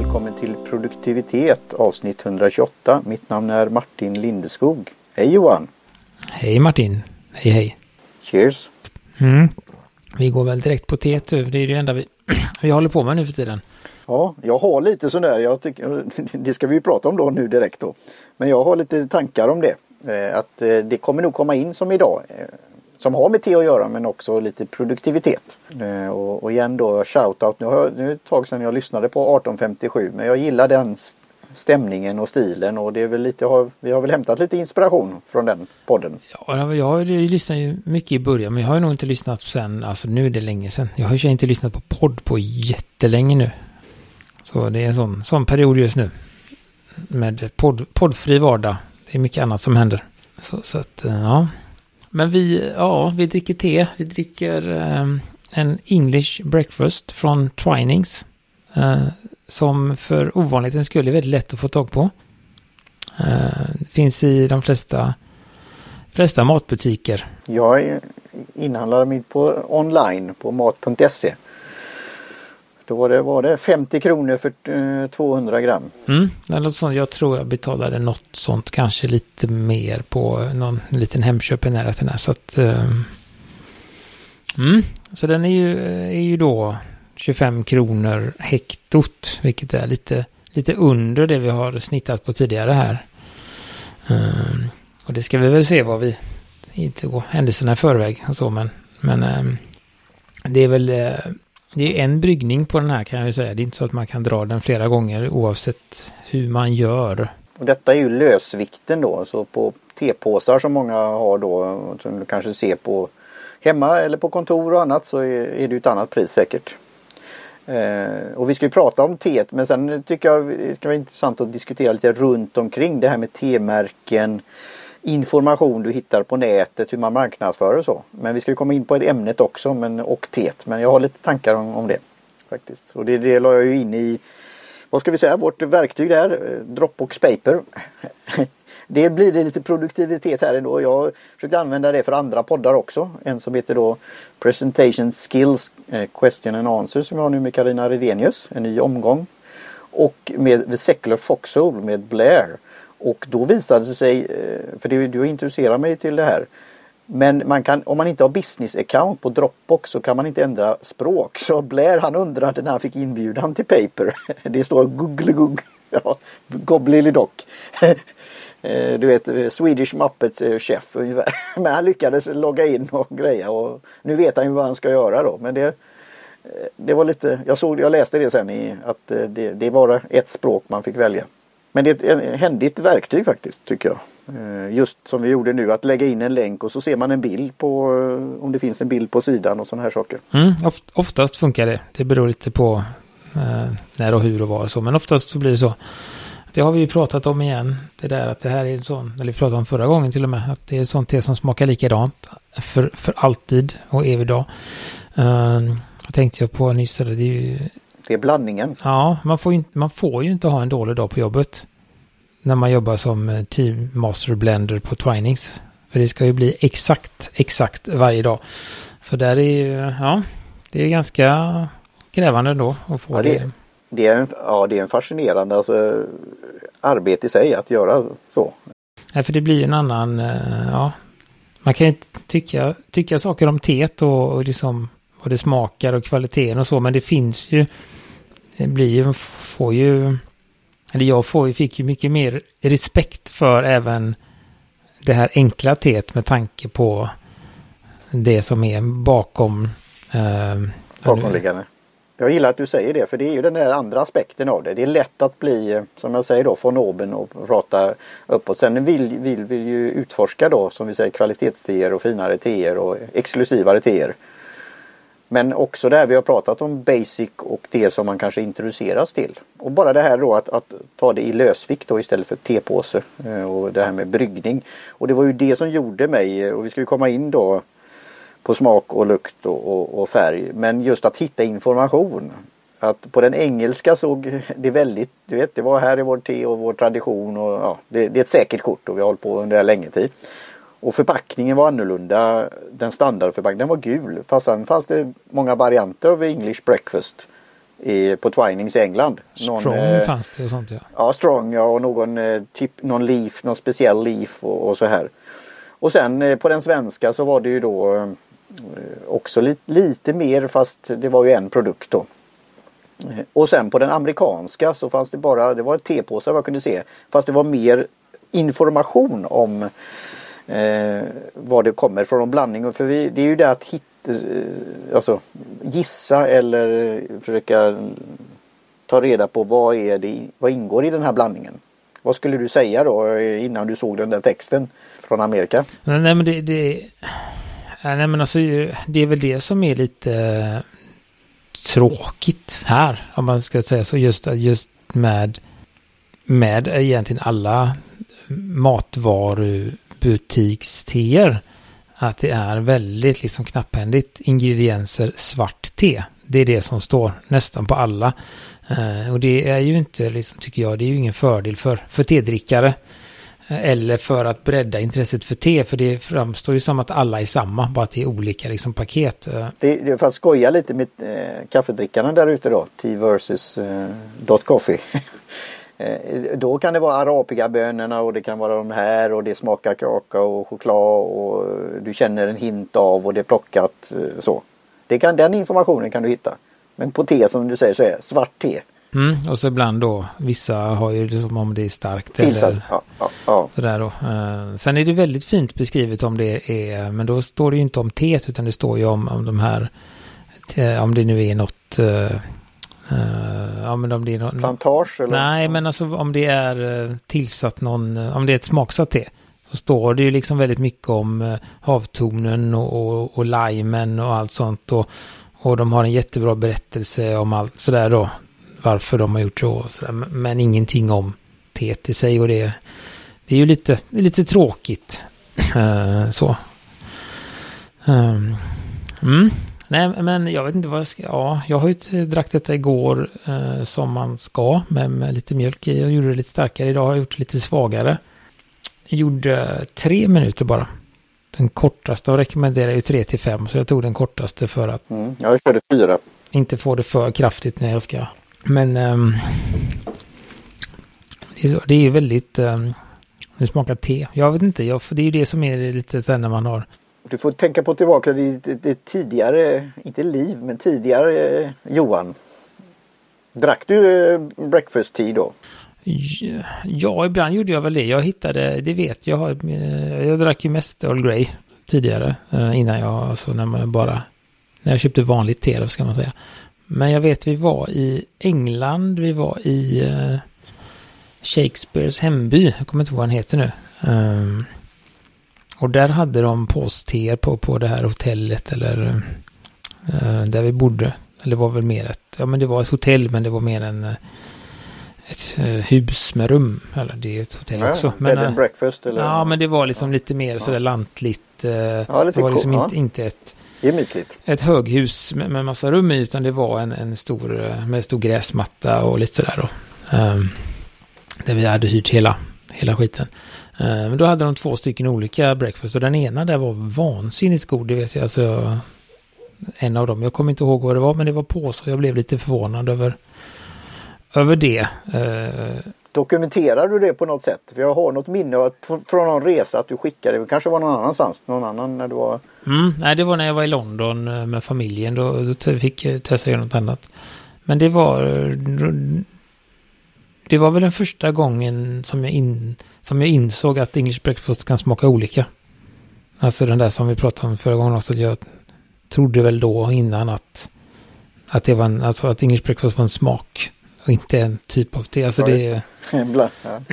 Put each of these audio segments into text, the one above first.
välkommen till produktivitet avsnitt 128. Mitt namn är Martin Lindeskog. Hej Johan! Hej Martin! Hej hej! Cheers! Mm. Vi går väl direkt på teet Det är det enda vi, vi håller på med nu för tiden. Ja, jag har lite sådär, jag tycker, det ska vi ju prata om då nu direkt då. Men jag har lite tankar om det. Eh, att eh, det kommer nog komma in som idag. Som har med te att göra men också lite produktivitet. Eh, och, och igen då shoutout. Nu, har, nu är det ett tag sedan jag lyssnade på 1857 men jag gillar den stämningen och stilen och det är väl lite, vi har väl hämtat lite inspiration från den podden. Ja, jag lyssnade ju mycket i början men jag har ju nog inte lyssnat sen, alltså nu är det länge sedan. Jag har ju inte lyssnat på podd på jättelänge nu. Så det är en sån, sån period just nu. Med podd, poddfri vardag. Det är mycket annat som händer. Så, så att, eh, ja. Men vi, ja, vi dricker te. Vi dricker um, en English breakfast från Twinings. Uh, som för ovanlighetens skull är väldigt lätt att få tag på. Uh, finns i de flesta, flesta matbutiker. Jag inhandlar mitt på online på mat.se. Då var det, var det 50 kronor för eh, 200 gram. Mm, eller sånt. Jag tror jag betalade något sånt, kanske lite mer på någon liten Hemköp i närheten här. Så att... Uh, mm, så den är ju, är ju då 25 kronor hektot, vilket är lite, lite under det vi har snittat på tidigare här. Uh, och det ska vi väl se vad vi, inte gå händelserna i förväg och så, men, men uh, det är väl det är en bryggning på den här kan jag ju säga. Det är inte så att man kan dra den flera gånger oavsett hur man gör. Och detta är ju lösvikten då, så på tepåsar som många har då, som du kanske ser på hemma eller på kontor och annat så är det ju ett annat pris säkert. Eh, och vi ska ju prata om teet men sen tycker jag det ska vara intressant att diskutera lite runt omkring det här med temärken information du hittar på nätet, hur man marknadsför och så. Men vi ska komma in på ett ämnet också men, och TET. Men jag har lite tankar om, om det. faktiskt. Och det, det la jag ju in i, vad ska vi säga, vårt verktyg där, eh, Dropbox Paper. det blir det lite produktivitet här ändå. Jag försökte använda det för andra poddar också. En som heter då Presentation Skills eh, Question and Answer som jag har nu med Karina Redenius. En ny omgång. Och med The Secular Foxhole med Blair. Och då visade det sig, eh, för det, du introducerar mig till det här. Men man kan, om man inte har business account på Dropbox så kan man inte ändra språk. Så Blair han undrade när han fick inbjudan till Paper. Det står Google Google. Ja, Gobblilidock. Eh, du vet eh, Swedish Muppet Chef ungefär. Men han lyckades logga in och greja och nu vet han ju vad han ska göra då. Men det, det var lite, jag såg, jag läste det sen i att det, det var ett språk man fick välja. Men det är ett händigt verktyg faktiskt tycker jag. Eh, just som vi gjorde nu att lägga in en länk och så ser man en bild på eh, om det finns en bild på sidan och sådana här saker. Mm, oftast funkar det. Det beror lite på eh, när och hur och var och så. Men oftast så blir det så. Det har vi ju pratat om igen. Det där att det här är en sån, eller vi pratade om förra gången till och med, att det är sånt te som smakar likadant för, för alltid och evig dag. Uh, tänkte jag på nyss, det är ju det är blandningen. Ja, man får, ju, man får ju inte ha en dålig dag på jobbet. När man jobbar som eh, team master blender på Twinings. För det ska ju bli exakt, exakt varje dag. Så där är ju, ja, det är ganska krävande då att få ja, det. det. Det är en, ja, det är en fascinerande alltså, arbete i sig att göra så. Nej, för det blir en annan, eh, ja, man kan ju tycka, tycka saker om teet och, och liksom vad det smakar och kvaliteten och så, men det finns ju det blir ju, får ju, eller jag får, ju, fick ju mycket mer respekt för även det här enkla teet med tanke på det som är bakom. Eh, Bakomliggande. Jag gillar att du säger det för det är ju den där andra aspekten av det. Det är lätt att bli, eh, som jag säger då, från oben och prata uppåt. Sen vill, vill vi ju utforska då, som vi säger, kvalitetsteer och finare teer och exklusivare teer. Men också det här vi har pratat om basic och det som man kanske introduceras till. Och bara det här då att, att ta det i lösvikt då istället för tepåse eh, och det här med bryggning. Och det var ju det som gjorde mig, eh, och vi ska ju komma in då på smak och lukt och, och, och färg. Men just att hitta information. Att på den engelska såg det väldigt, du vet det var här i vår te och vår tradition och ja, det, det är ett säkert kort och vi har hållit på under länge tid. Och förpackningen var annorlunda. Den standardförpackningen var gul. Fast sen fanns det många varianter av English breakfast. i, på Twinings i England. Någon, Strong eh, fanns det och sånt ja. Ja, Strong ja och någon, eh, typ, någon Leaf, någon speciell Leaf och, och så här. Och sen eh, på den svenska så var det ju då eh, också li, lite mer fast det var ju en produkt då. Eh, och sen på den amerikanska så fanns det bara, det var tepåsar vad jag kunde se. Fast det var mer information om eh, var det kommer från en blandning. För vi, det är ju det att hitta, eh, alltså gissa eller eh, försöka ta reda på vad är det, vad ingår i den här blandningen. Vad skulle du säga då eh, innan du såg den där texten från Amerika? Nej men det, det eh, Nej men alltså det är väl det som är lite tråkigt här. Om man ska säga så. Just, just med, med egentligen alla matvaru butiksteer. Att det är väldigt liksom knapphändigt ingredienser svart te. Det är det som står nästan på alla. Eh, och det är ju inte, liksom, tycker jag, det är ju ingen fördel för, för tedrickare. Eh, eller för att bredda intresset för te. För det framstår ju som att alla är samma. Bara att det är olika liksom, paket. Eh, det, det är för att skoja lite med eh, kaffedrickarna där ute då. Tea versus eh, dot coffee. Eh, då kan det vara arabica-bönorna och det kan vara de här och det smakar kakao och choklad och du känner en hint av och det är plockat eh, så. Det kan, den informationen kan du hitta. Men på te som du säger så är svart te. Mm, och så ibland då, vissa har ju det som om det är starkt. Tillsatt, eller, ja, ja, ja. Sådär då. Uh, sen är det väldigt fint beskrivet om det är, men då står det ju inte om teet utan det står ju om, om de här, om det nu är något uh, ja, men om det är någon, Plantage? Eller? Nej, men alltså om det är tillsatt någon, om det är ett smaksatt te. Så står det ju liksom väldigt mycket om havtonen och, och, och limen och allt sånt. Och, och de har en jättebra berättelse om allt sådär då varför de har gjort så. Och så där, men ingenting om teet i sig och det, det är ju lite, lite tråkigt. Uh, så. Um, mm. Nej, men jag vet inte vad jag ska... Ja, jag har ju drack detta igår uh, som man ska med, med, lite mjölk i. Jag gjorde det lite starkare. Idag har jag gjort det lite svagare. Jag gjorde tre minuter bara. Den kortaste och rekommenderar ju tre till fem. Så jag tog den kortaste för att... Mm, jag körde fyra. Inte få det för kraftigt när jag ska men um, det är ju väldigt... Um, det smakar te. Jag vet inte, jag, det är ju det som är lite sen när man har... Du får tänka på tillbaka ditt, ditt tidigare, inte liv, men tidigare Johan. Drack du eh, breakfast tea då? Ja, ibland gjorde jag väl det. Jag hittade, det vet jag, jag drack ju mest Earl Grey tidigare. Eh, innan jag, alltså när man bara, när jag köpte vanligt te, ska man säga. Men jag vet vi var i England, vi var i eh, Shakespeares hemby. Jag kommer inte ihåg vad han heter nu. Ehm, och där hade de påsteer på, på det här hotellet eller uh, där vi bodde. Eller var väl mer ett, ja men det var ett hotell men det var mer en ett uh, hus med rum. Eller det är ett hotell ja, också. Men, uh, breakfast eller? Ja men det var liksom lite mer sådär lantligt. ja, lite det var liksom cool. inte, inte ett. Ett höghus med, med massa rum i utan det var en, en stor, eh, med stor gräsmatta och lite sådär då. Um, där vi hade hyrt hela, hela skiten. Uh, men då hade de två stycken olika breakfast och den ena där var vansinnigt god, det vet jag. Alltså, en av dem, jag kommer inte ihåg vad det var, men det var på så jag blev lite förvånad över, över det. Uh, Dokumenterar du det på något sätt? För jag har något minne från någon resa att du skickade, det kanske var någon annanstans, någon annan när du var... Mm, nej, det var när jag var i London eh, med familjen, då, då fick jag testa göra något annat. Men det var... Det var väl den första gången som jag, in, som jag insåg att English breakfast kan smaka olika. Alltså den där som vi pratade om förra gången också, jag trodde väl då innan att, att det var en, alltså att English breakfast var en smak och inte en typ av te. Alltså det är,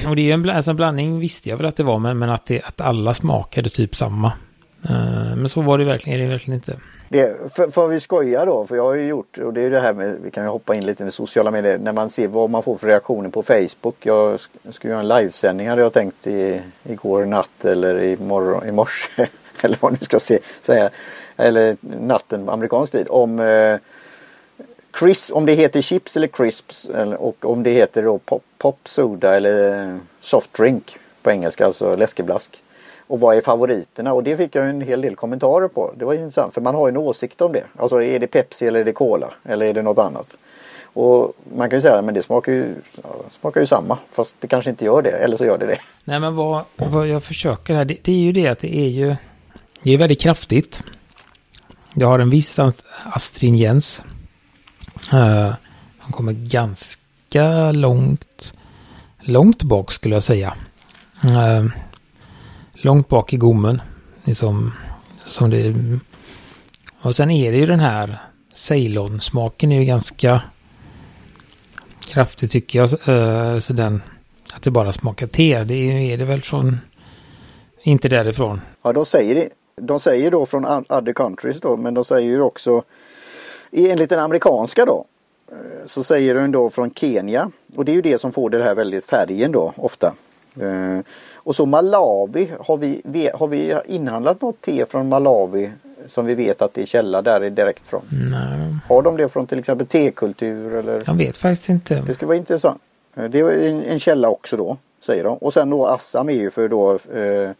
och det är en, alltså en blandning visste jag väl att det var, men, men att, det, att alla smakade typ samma. Uh, men så var det verkligen, är det verkligen inte. Det, för, för vi skojar då, för jag har ju gjort, och det är det här med, vi kan ju hoppa in lite med sociala medier, när man ser vad man får för reaktioner på Facebook. Jag skulle göra en livesändning hade jag tänkt i, igår natt eller i, morgon, i morse, eller vad ni ska se, säga, eller natten amerikansk tid, om eh, Chris, om det heter chips eller crisps eller, och om det heter då pop, pop soda eller eh, soft drink på engelska, alltså läskeblask. Och vad är favoriterna? Och det fick jag en hel del kommentarer på. Det var intressant för man har ju en åsikt om det. Alltså är det Pepsi eller är det Cola eller är det något annat? Och man kan ju säga men det smakar ju, smakar ju samma fast det kanske inte gör det eller så gör det det. Nej men vad, vad jag försöker här det, det är ju det att det är ju det är väldigt kraftigt. Det har en viss astringens. Uh, kommer ganska långt långt bak skulle jag säga. Uh, långt bak i gommen. Liksom, som det, och sen är det ju den här Ceylon-smaken är ju ganska kraftig tycker jag. Så eh, den, att det bara smakar te. Det är, är det väl från, inte därifrån. Ja, de säger, de säger då från other countries då, men de säger ju också enligt den amerikanska då eh, så säger de då från Kenya och det är ju det som får det här väldigt färgen då ofta. Eh, och så Malawi har vi, har vi inhandlat något te från Malawi som vi vet att det är källa där är direkt från? Nej. Har de det från till exempel tekultur eller? Jag vet faktiskt inte. Det skulle vara intressant. Det är en, en källa också då säger de. Och sen då Assam är ju för då eh,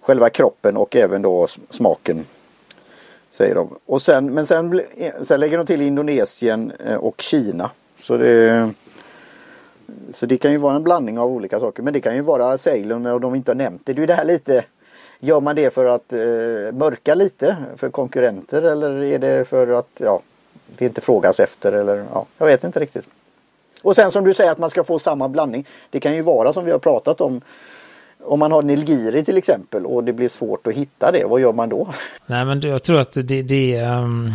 själva kroppen och även då smaken Säger de. Och sen, men sen, sen lägger de till Indonesien eh, och Kina. Så det, så det kan ju vara en blandning av olika saker. Men det kan ju vara Ceylon och de inte har nämnt det. Det är ju det här lite Gör man det för att eh, mörka lite för konkurrenter eller är det för att ja, det inte frågas efter eller ja, jag vet inte riktigt. Och sen som du säger att man ska få samma blandning. Det kan ju vara som vi har pratat om om man har nilgiri till exempel och det blir svårt att hitta det, vad gör man då? Nej, men jag tror att det, det är um,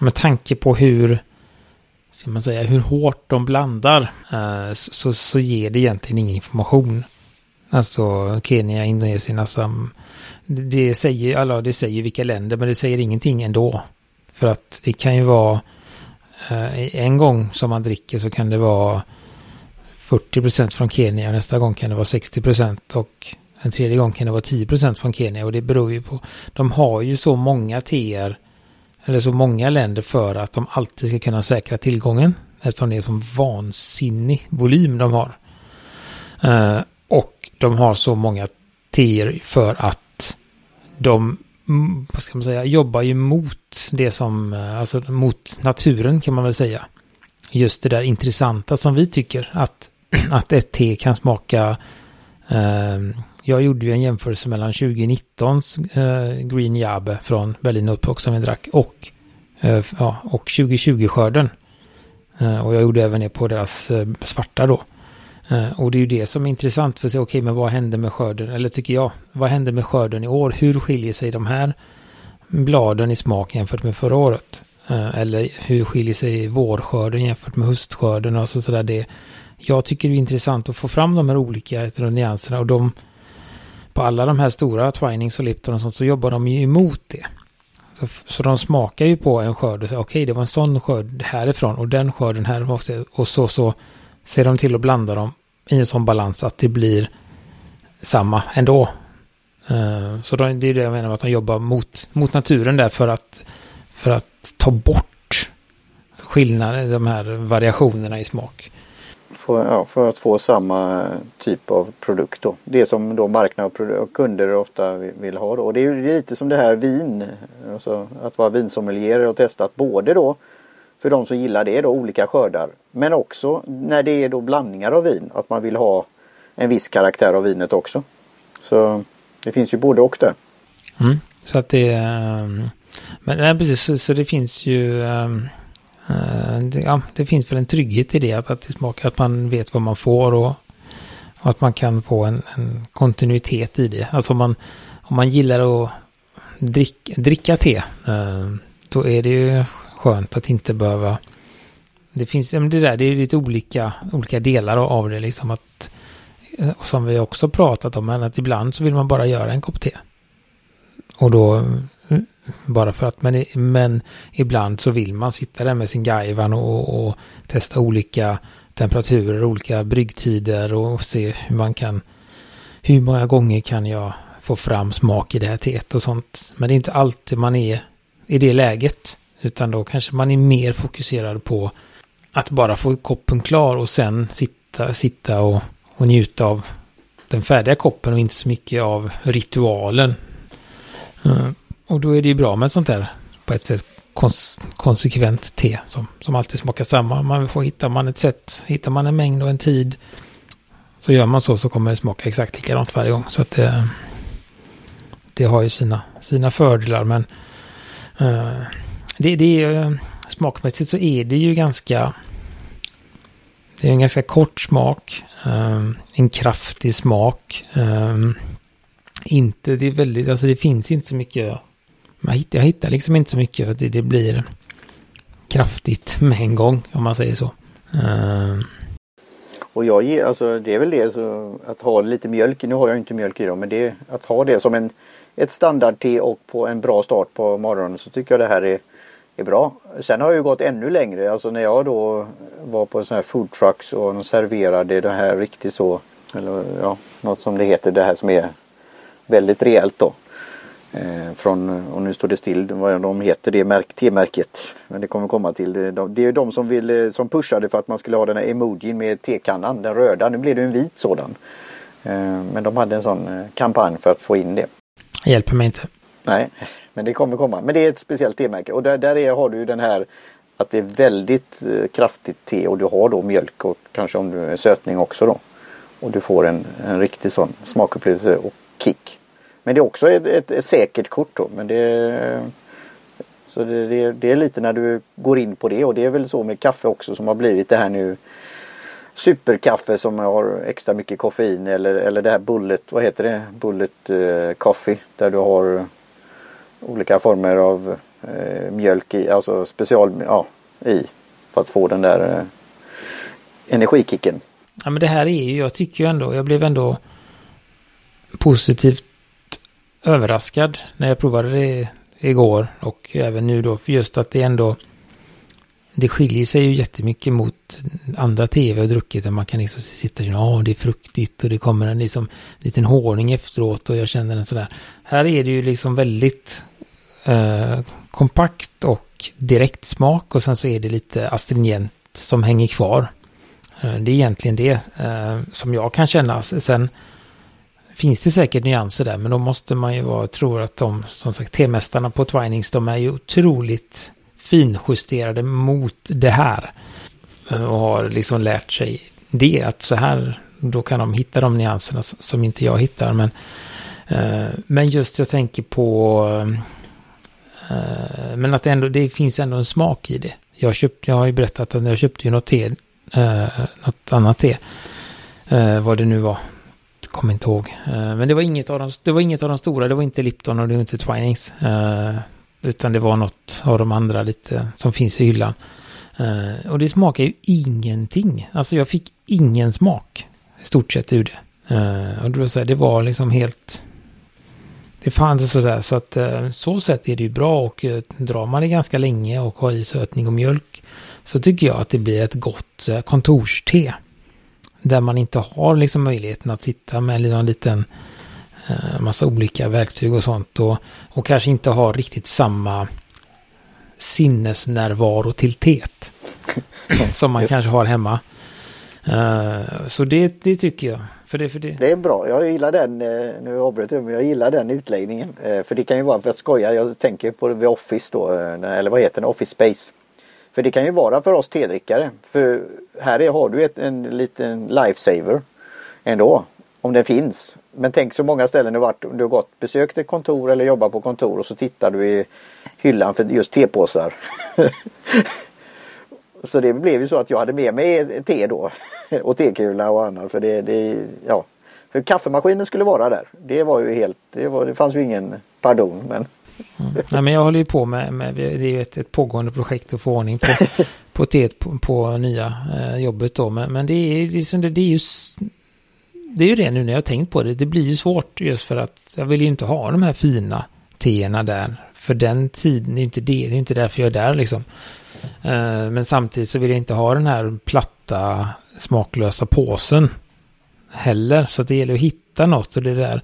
med tanke på hur ska man säga, hur hårt de blandar eh, så, så, så ger det egentligen ingen information. Alltså Kenya, Indonesien, alltså, Assam. Det säger, alla, det säger vilka länder men det säger ingenting ändå. För att det kan ju vara eh, en gång som man dricker så kan det vara 40% från Kenya. Nästa gång kan det vara 60% och en tredje gång kan det vara 10% från Kenya. Och det beror ju på. De har ju så många teer eller så många länder för att de alltid ska kunna säkra tillgången. Eftersom det är som vansinnig volym de har. Eh, och de har så många teer för att de mm, vad ska man säga, jobbar ju mot det som, eh, alltså mot naturen kan man väl säga. Just det där intressanta som vi tycker att att ett te kan smaka eh, jag gjorde ju en jämförelse mellan 2019s eh, Green Jabe från Berlin Notebook som vi drack och, eh, ja, och 2020-skörden. Eh, och jag gjorde även det på deras eh, svarta då. Eh, och det är ju det som är intressant för att se, okej, okay, men vad hände med skörden? Eller tycker jag, vad hände med skörden i år? Hur skiljer sig de här bladen i smak jämfört med förra året? Eh, eller hur skiljer sig vårskörden jämfört med höstskörden och så sådär. Det, jag tycker det är intressant att få fram de här olika nyanserna och de på alla de här stora Twinings och Lipton och sånt så jobbar de ju emot det. Så, så de smakar ju på en skörd och säger okej okay, det var en sån skörd härifrån och den skörden här och så så ser de till att blanda dem i en sån balans att det blir samma ändå. Uh, så de, det är det jag menar med att de jobbar mot, mot naturen där för att, för att ta bort skillnader, de här variationerna i smak. För, ja, för att få samma typ av produkt då. Det som då marknad och kunder ofta vill ha då. Och det är lite som det här vin. Alltså att vara vinsommelier och testat både då för de som gillar det då olika skördar. Men också när det är då blandningar av vin. Att man vill ha en viss karaktär av vinet också. Så det finns ju både och där. Mm, så att det eh, Men nej, precis så, så, det finns ju um, Eh, det, ja, det finns väl en trygghet i det, att, att det smakar, att man vet vad man får och, och att man kan få en, en, kontinuitet i det. Alltså om man, om man gillar att drick, dricka te, eh, då är det ju skönt att inte behöva det finns, det där, det är lite olika, olika delar av det liksom att eh, som vi också pratat om, att ibland så vill man bara göra en kopp te. Och då bara för att, men, men ibland så vill man sitta där med sin gaivan och, och testa olika temperaturer, olika bryggtider och se hur man kan, hur många gånger kan jag få fram smak i det här teet och sånt. Men det är inte alltid man är i det läget, utan då kanske man är mer fokuserad på att bara få koppen klar och sen sitta, sitta och, och njuta av den färdiga koppen och inte så mycket av ritualen. Mm. Och då är det ju bra med sånt här på ett sätt kons konsekvent te som, som alltid smakar samma. Man får hitta man ett sätt, hittar man en mängd och en tid så gör man så så kommer det smaka exakt likadant varje gång. Så att det, det har ju sina, sina fördelar men uh, det, det är smakmässigt så är det ju ganska det är en ganska kort smak. Um, en kraftig smak. Um, inte, det är väldigt, alltså det finns inte så mycket. Man hittar, jag hittar liksom inte så mycket för det, det blir kraftigt med en gång om man säger så. Uh. och jag ger, alltså det är väl det så att ha lite mjölk, nu har jag inte mjölk i dem, men det är att ha det som en ett standardte och på en bra start på morgonen så tycker jag det här är är bra. Sen har jag ju gått ännu längre. Alltså när jag då var på sådana här food trucks och de serverade det här riktigt så. Eller ja, något som det heter. Det här som är väldigt rejält då. Eh, från, och nu står det still vad de heter det märk, T-märket. Men det kommer komma till. Det, är de som, vill, som pushade för att man skulle ha den här emojin med tekannan. Den röda. Nu blev det en vit sådan. Eh, men de hade en sån eh, kampanj för att få in det. Hjälper mig inte. Nej. Men det kommer komma. Men det är ett speciellt te-märke och där, där är, har du den här att det är väldigt eh, kraftigt te och du har då mjölk och kanske om du är sötning också då. Och du får en, en riktig sån smakupplevelse och kick. Men det är också ett, ett, ett säkert kort då. Men det, så det, det, det, är lite när du går in på det och det är väl så med kaffe också som har blivit det här nu superkaffe som har extra mycket koffein eller, eller det här bullet, vad heter det? Bullet eh, coffee där du har olika former av eh, mjölk i, alltså special ja, i för att få den där eh, energikicken. Ja men det här är ju, jag tycker ju ändå, jag blev ändå positivt överraskad när jag provade det igår och även nu då, för just att det ändå det skiljer sig ju jättemycket mot andra tv och druckit där man kan liksom sitta och ja det är fruktigt och det kommer en liksom liten honung efteråt och jag känner den sådär. Här är det ju liksom väldigt eh, kompakt och direkt smak och sen så är det lite astringent som hänger kvar. Eh, det är egentligen det eh, som jag kan känna. Sen finns det säkert nyanser där men då måste man ju vara, tror att de, som sagt, temästarna på Twinings, de är ju otroligt finjusterade mot det här. Eh, och har liksom lärt sig det, att så här, då kan de hitta de nyanserna som inte jag hittar. Men, eh, men just jag tänker på Eh, men att det ändå, det finns ändå en smak i det. Jag, köpt, jag har ju berättat att jag köpte ju något te, eh, något annat te. Eh, vad det nu var. Kommer inte ihåg. Eh, men det var, inget av de, det var inget av de stora. Det var inte Lipton och det var inte Twinings. Eh, utan det var något av de andra lite som finns i hyllan. Eh, och det smakar ju ingenting. Alltså jag fick ingen smak. I stort sett ur det. och det var, så här, det var liksom helt det fanns sådär så att så sätt är det ju bra och drar man det ganska länge och har i sötning och mjölk så tycker jag att det blir ett gott kontorste. Där man inte har liksom möjligheten att sitta med en liten massa olika verktyg och sånt och, och kanske inte har riktigt samma sinnesnärvaro till teet som man kanske har hemma. så det, det tycker jag. För det, för det. det är bra. Jag gillar den, eh, nu avbröt jag men jag gillar den utläggningen. Eh, för det kan ju vara för att skoja. Jag tänker på The Office då, eh, eller vad heter den? Office Space. För det kan ju vara för oss tedrickare. För här är, har du ett, en liten lifesaver ändå. Om den finns. Men tänk så många ställen du varit, du har gått, besökt ett kontor eller jobbat på kontor och så tittar du i hyllan för just tepåsar. Så det blev ju så att jag hade med mig te då. och tekula och annat. För det, det, ja. För kaffemaskinen skulle vara där. Det var ju helt, det, var, det fanns ju ingen pardon. Men... Mm. Nej, men jag håller ju på med, med det är ju ett, ett pågående projekt att få ordning på, på teet på, på nya eh, jobbet då. Men, men det är, liksom, det, det är ju det är ju det nu när jag har tänkt på det. Det blir ju svårt just för att jag vill ju inte ha de här fina teerna där. För den tiden, det är inte det, det är inte därför jag är där liksom. Eh, men samtidigt så vill jag inte ha den här platta smaklösa påsen heller. Så det gäller att hitta något och det där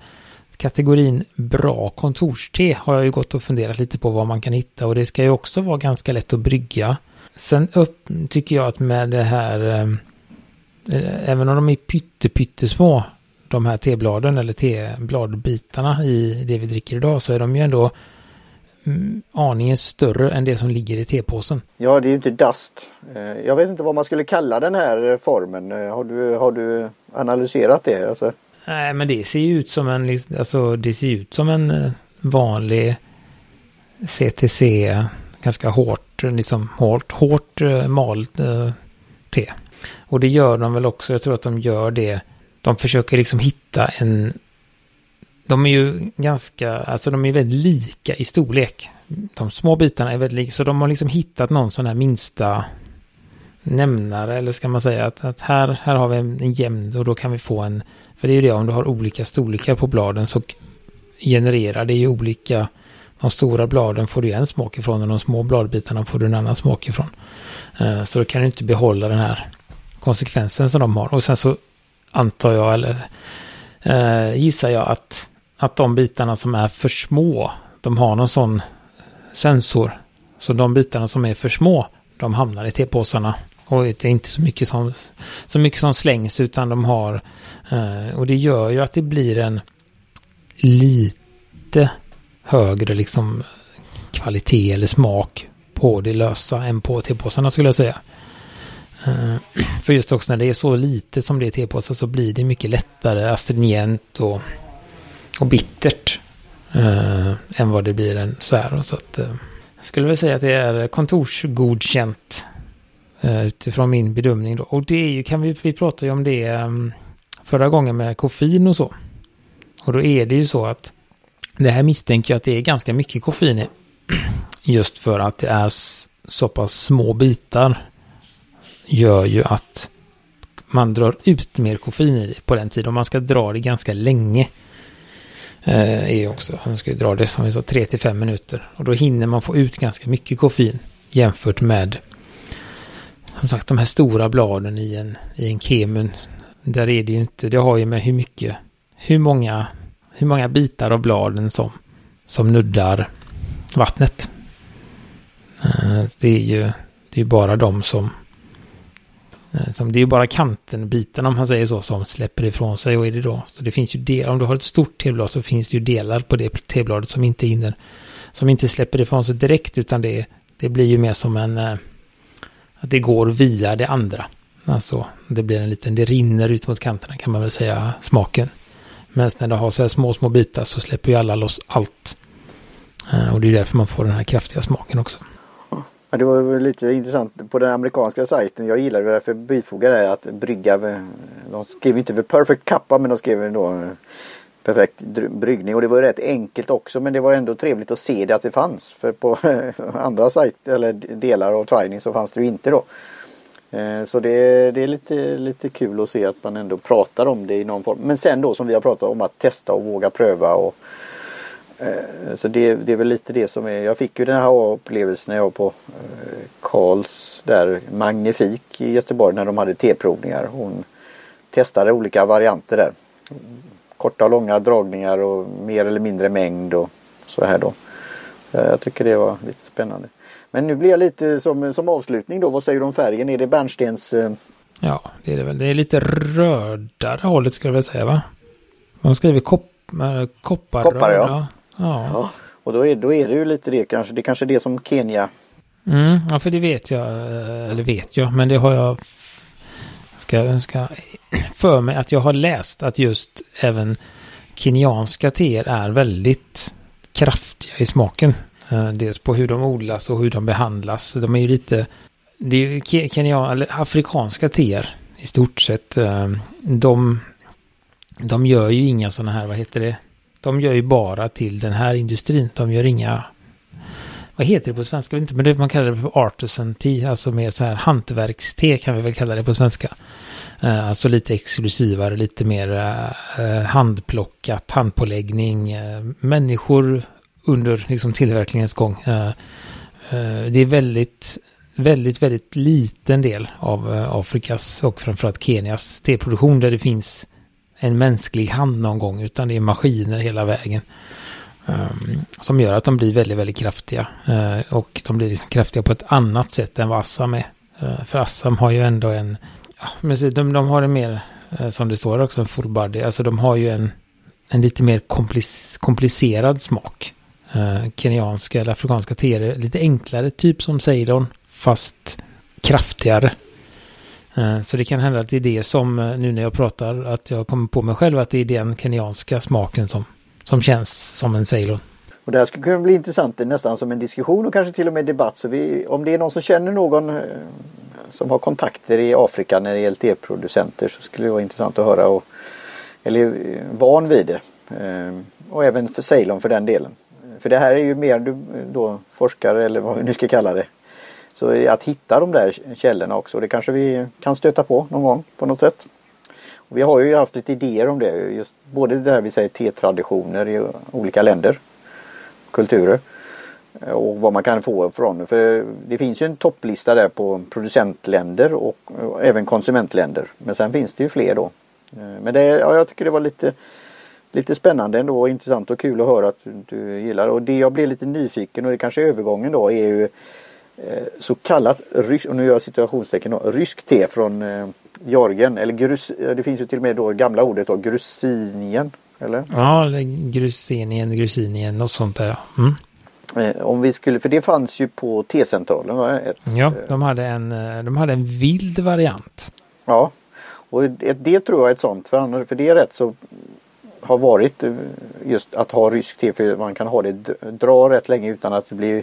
kategorin bra kontorste har jag ju gått och funderat lite på vad man kan hitta och det ska ju också vara ganska lätt att brygga. Sen upp tycker jag att med det här, ehm, eh, även om de är pyttesmå, de här tebladen eller tebladbitarna i det vi dricker idag så är de ju ändå mm, aningen större än det som ligger i tepåsen. Ja, det är ju inte dust. Eh, jag vet inte vad man skulle kalla den här formen. Eh, har du, har du analyserat det? Alltså... Nej, men det ser ju ut som en, alltså det ser ut som en eh, vanlig CTC, ganska hårt, liksom hårt, hårt eh, malt eh, te. Och det gör de väl också, jag tror att de gör det. De försöker liksom hitta en de är ju ganska, alltså de är väldigt lika i storlek. De små bitarna är väldigt lika, så de har liksom hittat någon sån här minsta nämnare, eller ska man säga att, att här, här har vi en, en jämn och då kan vi få en, för det är ju det om du har olika storlekar på bladen så genererar det ju olika, de stora bladen får du en smak ifrån och de små bladbitarna får du en annan smak ifrån. Eh, så då kan du inte behålla den här konsekvensen som de har. Och sen så antar jag, eller eh, gissar jag att att de bitarna som är för små, de har någon sån sensor. Så de bitarna som är för små, de hamnar i tepåsarna. Och det är inte så mycket som, så mycket som slängs utan de har... Eh, och det gör ju att det blir en lite högre liksom kvalitet eller smak på det lösa än på tepåsarna skulle jag säga. Eh, för just också när det är så lite som det är tepåsar så blir det mycket lättare astringent och och bittert eh, än vad det blir en så här. Så att, eh, jag skulle väl säga att det är kontorsgodkänt Eh, utifrån min bedömning. Då. Och det är ju, kan vi, vi pratade ju om det ehm, förra gången med koffein och så. Och då är det ju så att det här misstänker jag att det är ganska mycket koffein i. Just för att det är så pass små bitar gör ju att man drar ut mer koffein i det på den tiden. Och man ska dra det ganska länge eh, är också, man ska ju dra det som vi sa 3 till 5 minuter. Och då hinner man få ut ganska mycket koffein jämfört med som sagt de här stora bladen i en, i en kemun. Där är det ju inte, det har ju med hur mycket, hur många, hur många bitar av bladen som, som nuddar vattnet. Eh, det är ju, det är bara de som eh, som det är ju bara kanten, biten om man säger så, som släpper ifrån sig. Och är det då, så det finns ju delar, om du har ett stort teblad så finns det ju delar på det tebladet som inte hinner, som inte släpper ifrån sig direkt, utan det, det blir ju mer som en, eh, att det går via det andra. Alltså, det blir en liten, det rinner ut mot kanterna kan man väl säga, smaken. Men när du har så här små, små bitar så släpper ju alla loss allt. Eh, och det är därför man får den här kraftiga smaken också. Ja, det var lite intressant på den amerikanska sajten. Jag gillar det därför bifogar det att brygga. Eh, de skrev inte för perfect kappa men de skrev då eh, perfekt bryggning och det var rätt enkelt också men det var ändå trevligt att se det att det fanns. För på andra sajter eller delar av Twining så fanns det ju inte då. Eh, så det, det, är lite, lite kul att se att man ändå pratar om det i någon form. Men sen då som vi har pratat om att testa och våga pröva och eh, så det, det, är väl lite det som är. Jag fick ju den här upplevelsen när jag var på eh, Karls där Magnifik i Göteborg när de hade teprovningar. Hon testade olika varianter där. Korta och långa dragningar och mer eller mindre mängd och så här då. Eh, jag tycker det var lite spännande. Men nu blir jag lite som, som avslutning då. Vad säger du om färgen? Är det bärnstens... Ja, det är det väl. Det är lite rödare hållet skulle jag vilja säga va? Man skriver kopp, koppar. Koppar ja. Ja. ja. Och då är, då är det ju lite det kanske. Det är kanske det som Kenya. Mm, ja, för det vet jag. Eh, eller vet jag, men det har jag. Ska, ska för mig att jag har läst att just även kenyanska teer är väldigt kraftiga i smaken. Eh, dels på hur de odlas och hur de behandlas. De är ju lite, det är ju Kenya, eller afrikanska teer i stort sett. Eh, de, de gör ju inga sådana här, vad heter det, de gör ju bara till den här industrin. De gör inga... Vad heter det på svenska? inte, men det, man kallar det för artisan tea. Alltså mer så här hantverkste kan vi väl kalla det på svenska. Uh, alltså lite exklusivare, lite mer uh, handplockat, handpåläggning. Uh, människor under liksom, tillverkningens gång. det är väldigt, väldigt, väldigt liten del av Afrikas och framförallt Kenias teproduktion där det finns en mänsklig hand någon gång, utan det är maskiner hela vägen. Um, som gör att de blir väldigt, väldigt kraftiga. Uh, och de blir liksom kraftiga på ett annat sätt än vad Assam är. Uh, för Assam har ju ändå en, ja, men de, de har en mer, uh, som det står också, en full body. Alltså de har ju en, en lite mer komplic komplicerad smak. kenyanska eller afrikanska teer. Lite enklare, typ som Ceylon, fast kraftigare. Så det kan hända att det är det som, nu när jag pratar, att jag kommer på mig själv att det är den kenyanska smaken som, som känns som en Ceylon. Och det här skulle kunna bli intressant nästan som en diskussion och kanske till och med debatt. Så vi, om det är någon som känner någon eh, som har kontakter i Afrika när det gäller teproducenter så skulle det vara intressant att höra. Och, eller eh, van vid det. Eh, och även för Ceylon för den delen. För det här är ju mer du då forskare eller vad vi nu ska kalla det. Så att hitta de där källorna också. Det kanske vi kan stöta på någon gång på något sätt. Vi har ju haft lite idéer om det. Just både det här vi säger tetraditioner i olika länder. Kulturer. Och vad man kan få från För det finns ju en topplista där på producentländer och, och även konsumentländer. Men sen finns det ju fler då. Eh, men det, ja, jag tycker det var lite lite spännande ändå och intressant och kul att höra att du, du gillar. Och det jag blir lite nyfiken och det kanske är övergången då är ju eh, så kallat, och nu gör jag situationstecken då, rysk te från eh, Jorgen. Eller grus, det finns ju till och med då gamla ordet då, grusinien. Eller? Ja, grusinien, grusinien, något sånt där. Mm. Eh, om vi skulle, för det fanns ju på T-centralen. Va? Ett, ja, de hade, en, eh, de hade en vild variant. Ja, och det, tror jag är ett sånt. För, för det är rätt så har varit eh, just att ha rysk te för man kan ha det dra rätt länge utan att det blir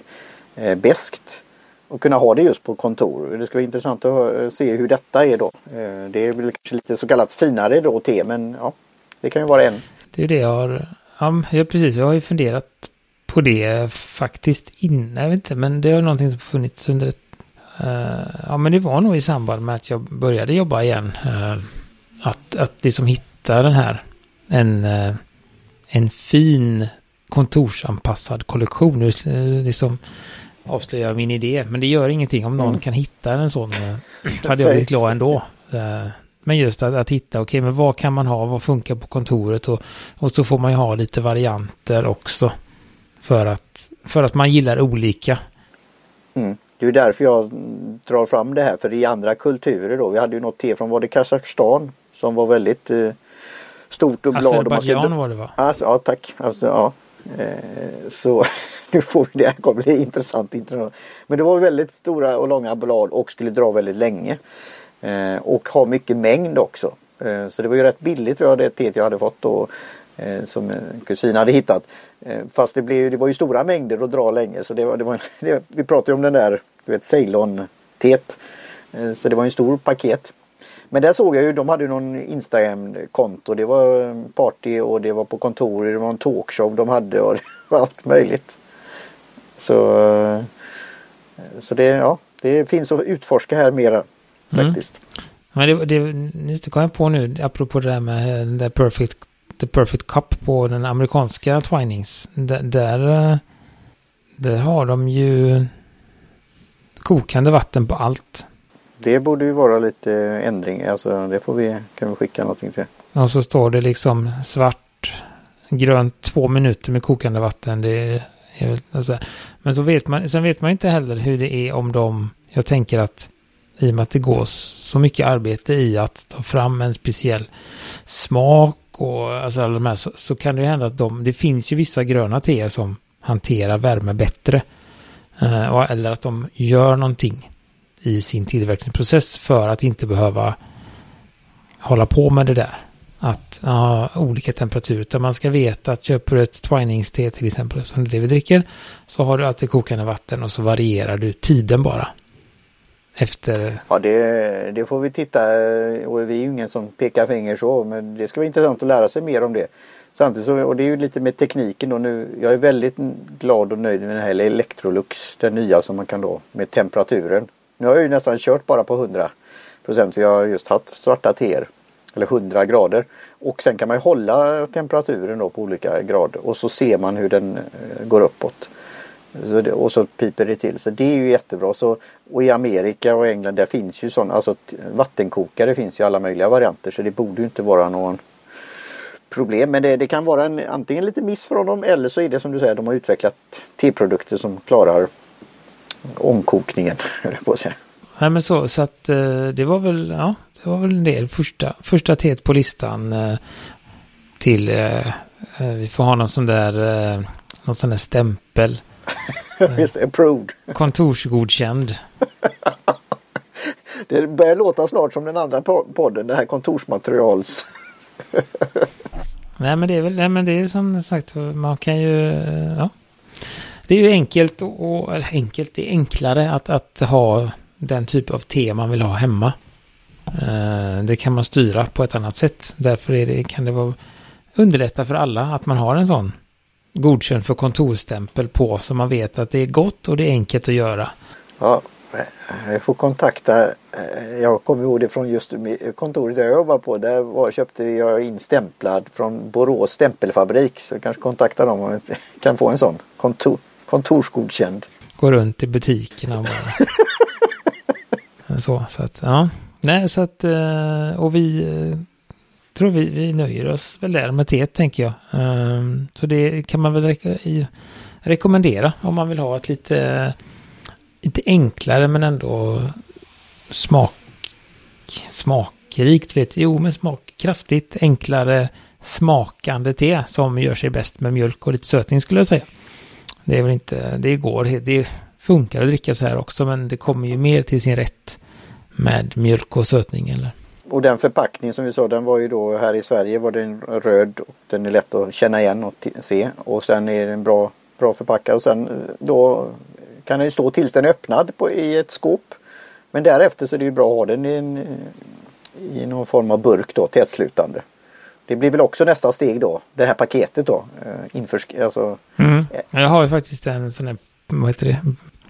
eh, beskt. Och kunna ha det just på kontor. Det ska vara intressant att eh, se hur detta är då. Eh, det är väl kanske lite så kallat finare då te men ja, det kan ju vara en. Det är det jag har, ja precis, jag har ju funderat på det faktiskt innan, jag vet inte, men det är någonting som funnits under ett Uh, ja men det var nog i samband med att jag började jobba igen. Uh, att, att liksom hitta den här en, uh, en fin kontorsanpassad kollektion. Liksom avslöjar jag min idé, men det gör ingenting om någon mm. kan hitta en sån. Eh, hade jag blivit glad ändå. Men just att, att hitta, okej, okay, men vad kan man ha, vad funkar på kontoret och, och så får man ju ha lite varianter också. För att, för att man gillar olika. Mm. Det är därför jag drar fram det här, för i andra kulturer då, vi hade ju något te från, var det Kazakstan? Som var väldigt eh, stort och blad. Azerbajdzjan var det va? Alltså, ja tack. Alltså, ja. Eh, så nu får vi det här kommer bli intressant. Men det var väldigt stora och långa blad och skulle dra väldigt länge. Eh, och ha mycket mängd också. Eh, så det var ju rätt billigt tror jag det teet jag hade fått då. Som en kusin hade hittat. Fast det, blev, det var ju stora mängder att dra länge. Så det var, det var, det, vi pratade ju om den där du vet Ceylon-teet. Så det var en stor paket. Men där såg jag ju, de hade någon Instagram-konto. Det var party och det var på kontor, det var en talkshow de hade och det var allt möjligt. Så, så det, ja, det finns att utforska här mera mm. faktiskt. Men det, det, det kom jag på nu, apropå det där med den perfect, the perfect cup på den amerikanska Twinings. Där, där, där har de ju kokande vatten på allt det borde ju vara lite ändring. Alltså det får vi, kan vi skicka någonting till. Och så står det liksom svart, grönt, två minuter med kokande vatten. Det är väl, alltså. Men så vet man, sen vet man inte heller hur det är om de, jag tänker att i och med att det går så mycket arbete i att ta fram en speciell smak och alltså alla de här så, så kan det ju hända att de, det finns ju vissa gröna teer som hanterar värme bättre. Eh, eller att de gör någonting i sin tillverkningsprocess för att inte behöva hålla på med det där. Att ha olika temperaturer. Utan man ska veta att köper du ett twiningste till exempel, som det vi dricker, så har du alltid kokande vatten och så varierar du tiden bara. Efter... Ja, det, det får vi titta och vi är ju ingen som pekar finger så, men det ska vara intressant att lära sig mer om det. Samtidigt så, och det är ju lite med tekniken då nu. Jag är väldigt glad och nöjd med den här Electrolux, den nya som man kan då med temperaturen. Nu har jag ju nästan kört bara på 100 procent. Vi har just haft svarta teer. Eller 100 grader. Och sen kan man ju hålla temperaturen då på olika grader. Och så ser man hur den eh, går uppåt. Så det, och så piper det till. Så det är ju jättebra. Så, och i Amerika och England där finns ju sådana. Alltså vattenkokare finns ju alla möjliga varianter. Så det borde ju inte vara någon problem. Men det, det kan vara en, antingen lite miss från dem eller så är det som du säger. De har utvecklat teprodukter som klarar omkokningen, höll jag på att säga. Nej men så, så att eh, det var väl, ja, det var väl det första, första teet på listan eh, till, eh, vi får ha någon sån där någon sån här stämpel. Visst, approved. Kontorsgodkänd. Det börjar låta snart som den andra po- podden, det här kontorsmaterials. Nej men det är väl, nej men det är som sagt, man kan ju, ja. Det är ju enkelt och, och enkelt, det är enklare att, att ha den typ av te man vill ha hemma. Eh, Det kan man styra på ett annat sätt. Därför är det, kan det vara underlätta för alla att man har en sån godkänd för kontorstämpel på så man vet att det är gott och det är enkelt att göra. Ja, jag får kontakta, eh, jag kommer ihåg det från just kontoret där jag jobbar på. Där var, köpte jag in stämplad från Borås stämpelfabrik. Så jag kanske kontaktar dem om jag kan få en sån kontor, kontorsgodkänd. Gå runt i butikerna och bara... så, så att, ja. Nej, så att, eh, och vi eh, tror vi, vi nöjer oss väl där med teet tänker jag. Ehm, Så det kan man väl rekommendera om man vill ha ett lite, lite enklare men ändå smak, smakrikt, vet Jo, men smak, kraftigt enklare smakande te som gör sig bäst med mjölk och lite sötning skulle jag säga. Det är väl inte, det går, det funkar att dricka så här också men det kommer ju mer till sin rätt med mjölk och sötning eller Och den förpackning som vi sa den var ju då här i Sverige var den röd. Och den är lätt att känna igen och se. Och sen är den bra, bra förpackad. Och sen eh, då kan den ju stå tills den är öppnad på, i ett skåp. Men därefter så är det ju bra att ha den i, en, eh, i någon form av burk då, tätslutande. Det blir väl också nästa steg då, det här paketet då. eh, Inför, alltså, Mm. Jag har ju faktiskt en sån här, vad heter det,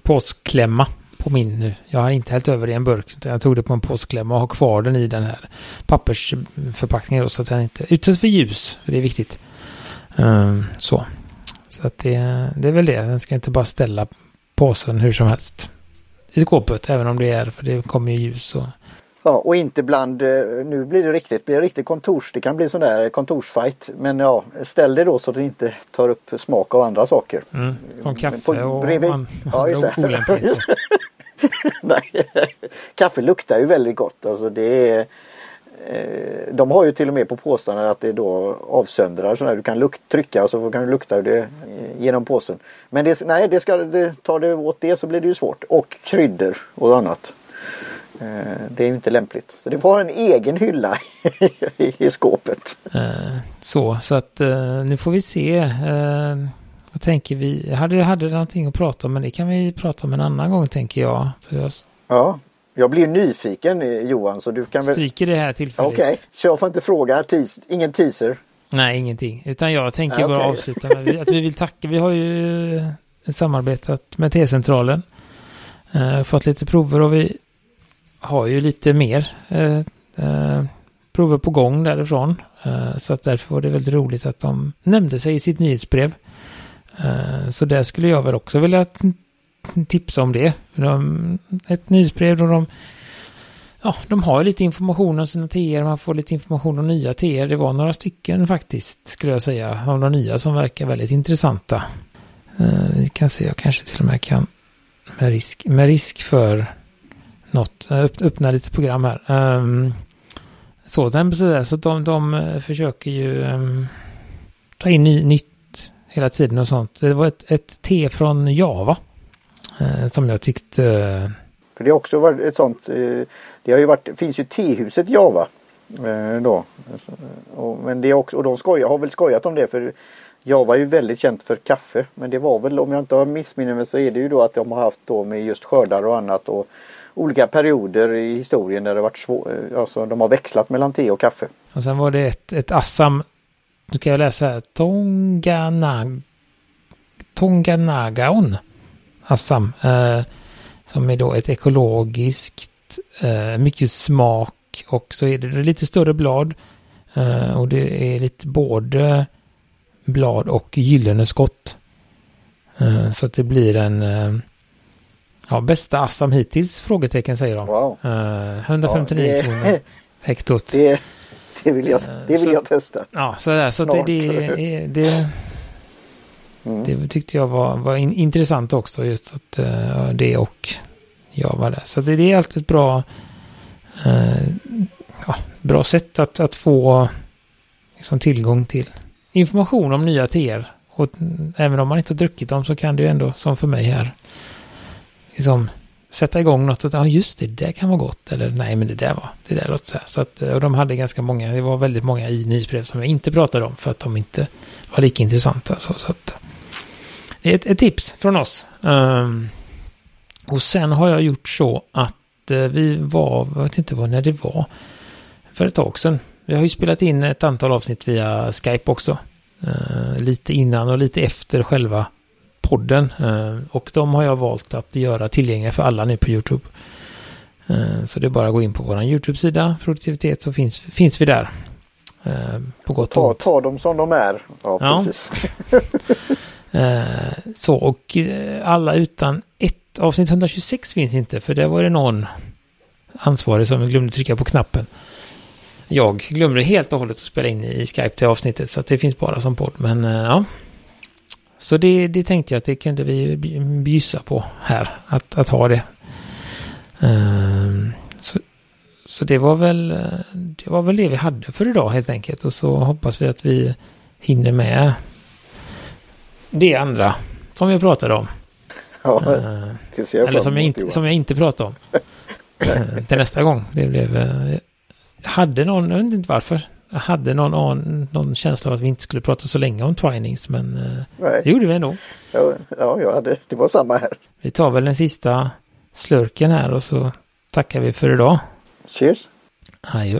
påsklämma på min nu. Jag har inte hällt över i en burk. utan Jag tog det på en påsklämma och har kvar den i den här pappersförpackningen då, så att den inte utsätts för ljus. För det är viktigt. Ehm, så. Så att det, det är väl det. Den ska inte bara ställa påsen hur som helst i skåpet. Även om det är, för det kommer ju ljus och Ja, och inte bland, eh, nu blir det riktigt, blir det riktigt kontors, det kan bli sån där kontorsfight. Men ja, ställ det då så att det inte tar upp smak av andra saker. mm, som kaffe På- och bredvid- an- Ja, just det. Nej, kaffe luktar ju väldigt gott. Alltså det är, eh, de har ju till och med på påsarna att det då avsöndrar sådär. Du kan luk- trycka och så kan du lukta det eh, genom påsen. Men det, nej, det ska, det, tar det åt det så blir det ju svårt. Och kryddor och annat. Eh, Det är ju inte lämpligt. Så det får ha en egen hylla i, skåpet. Eh, så, så att eh, nu får vi se. Vad tänker vi? Jag hade, hade någonting att prata om, men det kan vi prata om en annan gång tänker jag. Ja, jag blir nyfiken Johan så du kan väl... stryker det här tillfället. Okej, så jag får inte fråga, ingen teaser. Nej, ingenting. Utan jag tänker Ja, bara okej. avsluta med att vi vill tacka. Vi har ju samarbetat med T-centralen. Fått lite prover och vi har ju lite mer eh, eh, prover på gång därifrån. Eh, så att därför var det väldigt roligt att de nämnde sig i sitt nyhetsbrev. Eh, så där skulle jag väl också vilja tipsa om det. De, ett nyhetsbrev då de Ja, de har lite information om sina TR, man får lite information om nya TR. Det var några stycken faktiskt, skulle jag säga, av de nya som verkar väldigt intressanta. Eh, vi kan se, jag kanske till och med kan med risk, med risk för något, öppna lite program här. Um, så, så, de, de eh, försöker ju ehm, ta in ny, nytt hela tiden och sånt. Det var ett, ett te från Java eh, som jag tyckte För det har också varit ett sånt, eh, det har ju varit, finns ju tehuset Java. Då. Och, men det är också, och de skojar, har väl skojat om det för Java är ju väldigt känt för kaffe. Men det var väl, om jag inte har missminner mig så är det ju då att de har haft då med just skördar och annat och olika perioder i historien där det varit svårt, eh, alltså de har växlat mellan te och kaffe. Och sen var det ett, ett Assam, nu kan jag läsa här, Tonganag, Tonganagaon, Assam, eh, som är då ett ekologiskt, eh, mycket smak och så är det lite större blad eh, och det är lite både blad och gyllene skott. Eh, så att det blir en, eh, ja, bästa Assam hittills, frågetecken säger de. Wow. Eh, 159 Ja, kronor det, hektot. det, det vill jag, det vill Så- jag testa. Ja, så, där, så att det, Snart. det, det, Mm. det tyckte jag var, var in, intressant också. Just att eh, det och jag var där. Så det, det är alltid ett bra, eh, ja, bra sätt att, att få liksom, tillgång till information om nya TR Och även om man inte har druckit dem så kan det ju ändå, som för mig här, liksom sätta igång något. Att, ja, just det, det kan vara gott. Eller nej, men det där var, det där låter så här. Så att, och de hade ganska många, det var väldigt många i nyhetsbrev som jag inte pratade om för att de inte var lika intressanta. Så, så att, det är ett, ett tips från oss. Um, och sen har jag gjort så att uh, vi var, jag vet inte vad när det var, för ett tag sedan. Vi har ju spelat in ett antal avsnitt via Skype också. Uh, lite innan och lite efter själva podden. Uh, och de har jag valt att göra tillgängliga för alla nu på YouTube. Uh, så det är bara att gå in på vår YouTube-sida, produktivitet, så finns, finns vi där. på gott och ont. Ta dem som de är. Ja, ja. precis. så, och alla utan ett avsnitt 126 finns inte, för det var det någon ansvarig som glömde trycka på knappen. Jag glömde helt och hållet att spela in i Skype till avsnittet så att det finns bara som podd. Men ja. Så det, det tänkte jag att det kunde vi bjussa på här. Att, att ha det. Uh, så, så det var väl det var väl det vi hade för idag helt enkelt. Och så hoppas vi att vi hinner med det andra som vi pratade om. Ja, uh, jag Eller som jag, inte, som jag inte pratade om. uh, till nästa gång. Det blev hade någon, jag vet inte varför, jag hade någon, någon känsla av att vi inte skulle prata så länge om Twinings, men eh, Nej. det gjorde vi ändå. Ja, ja jag hade, det var samma här. Vi tar väl den sista slurken här och så tackar vi för idag. Cheers! Adjö.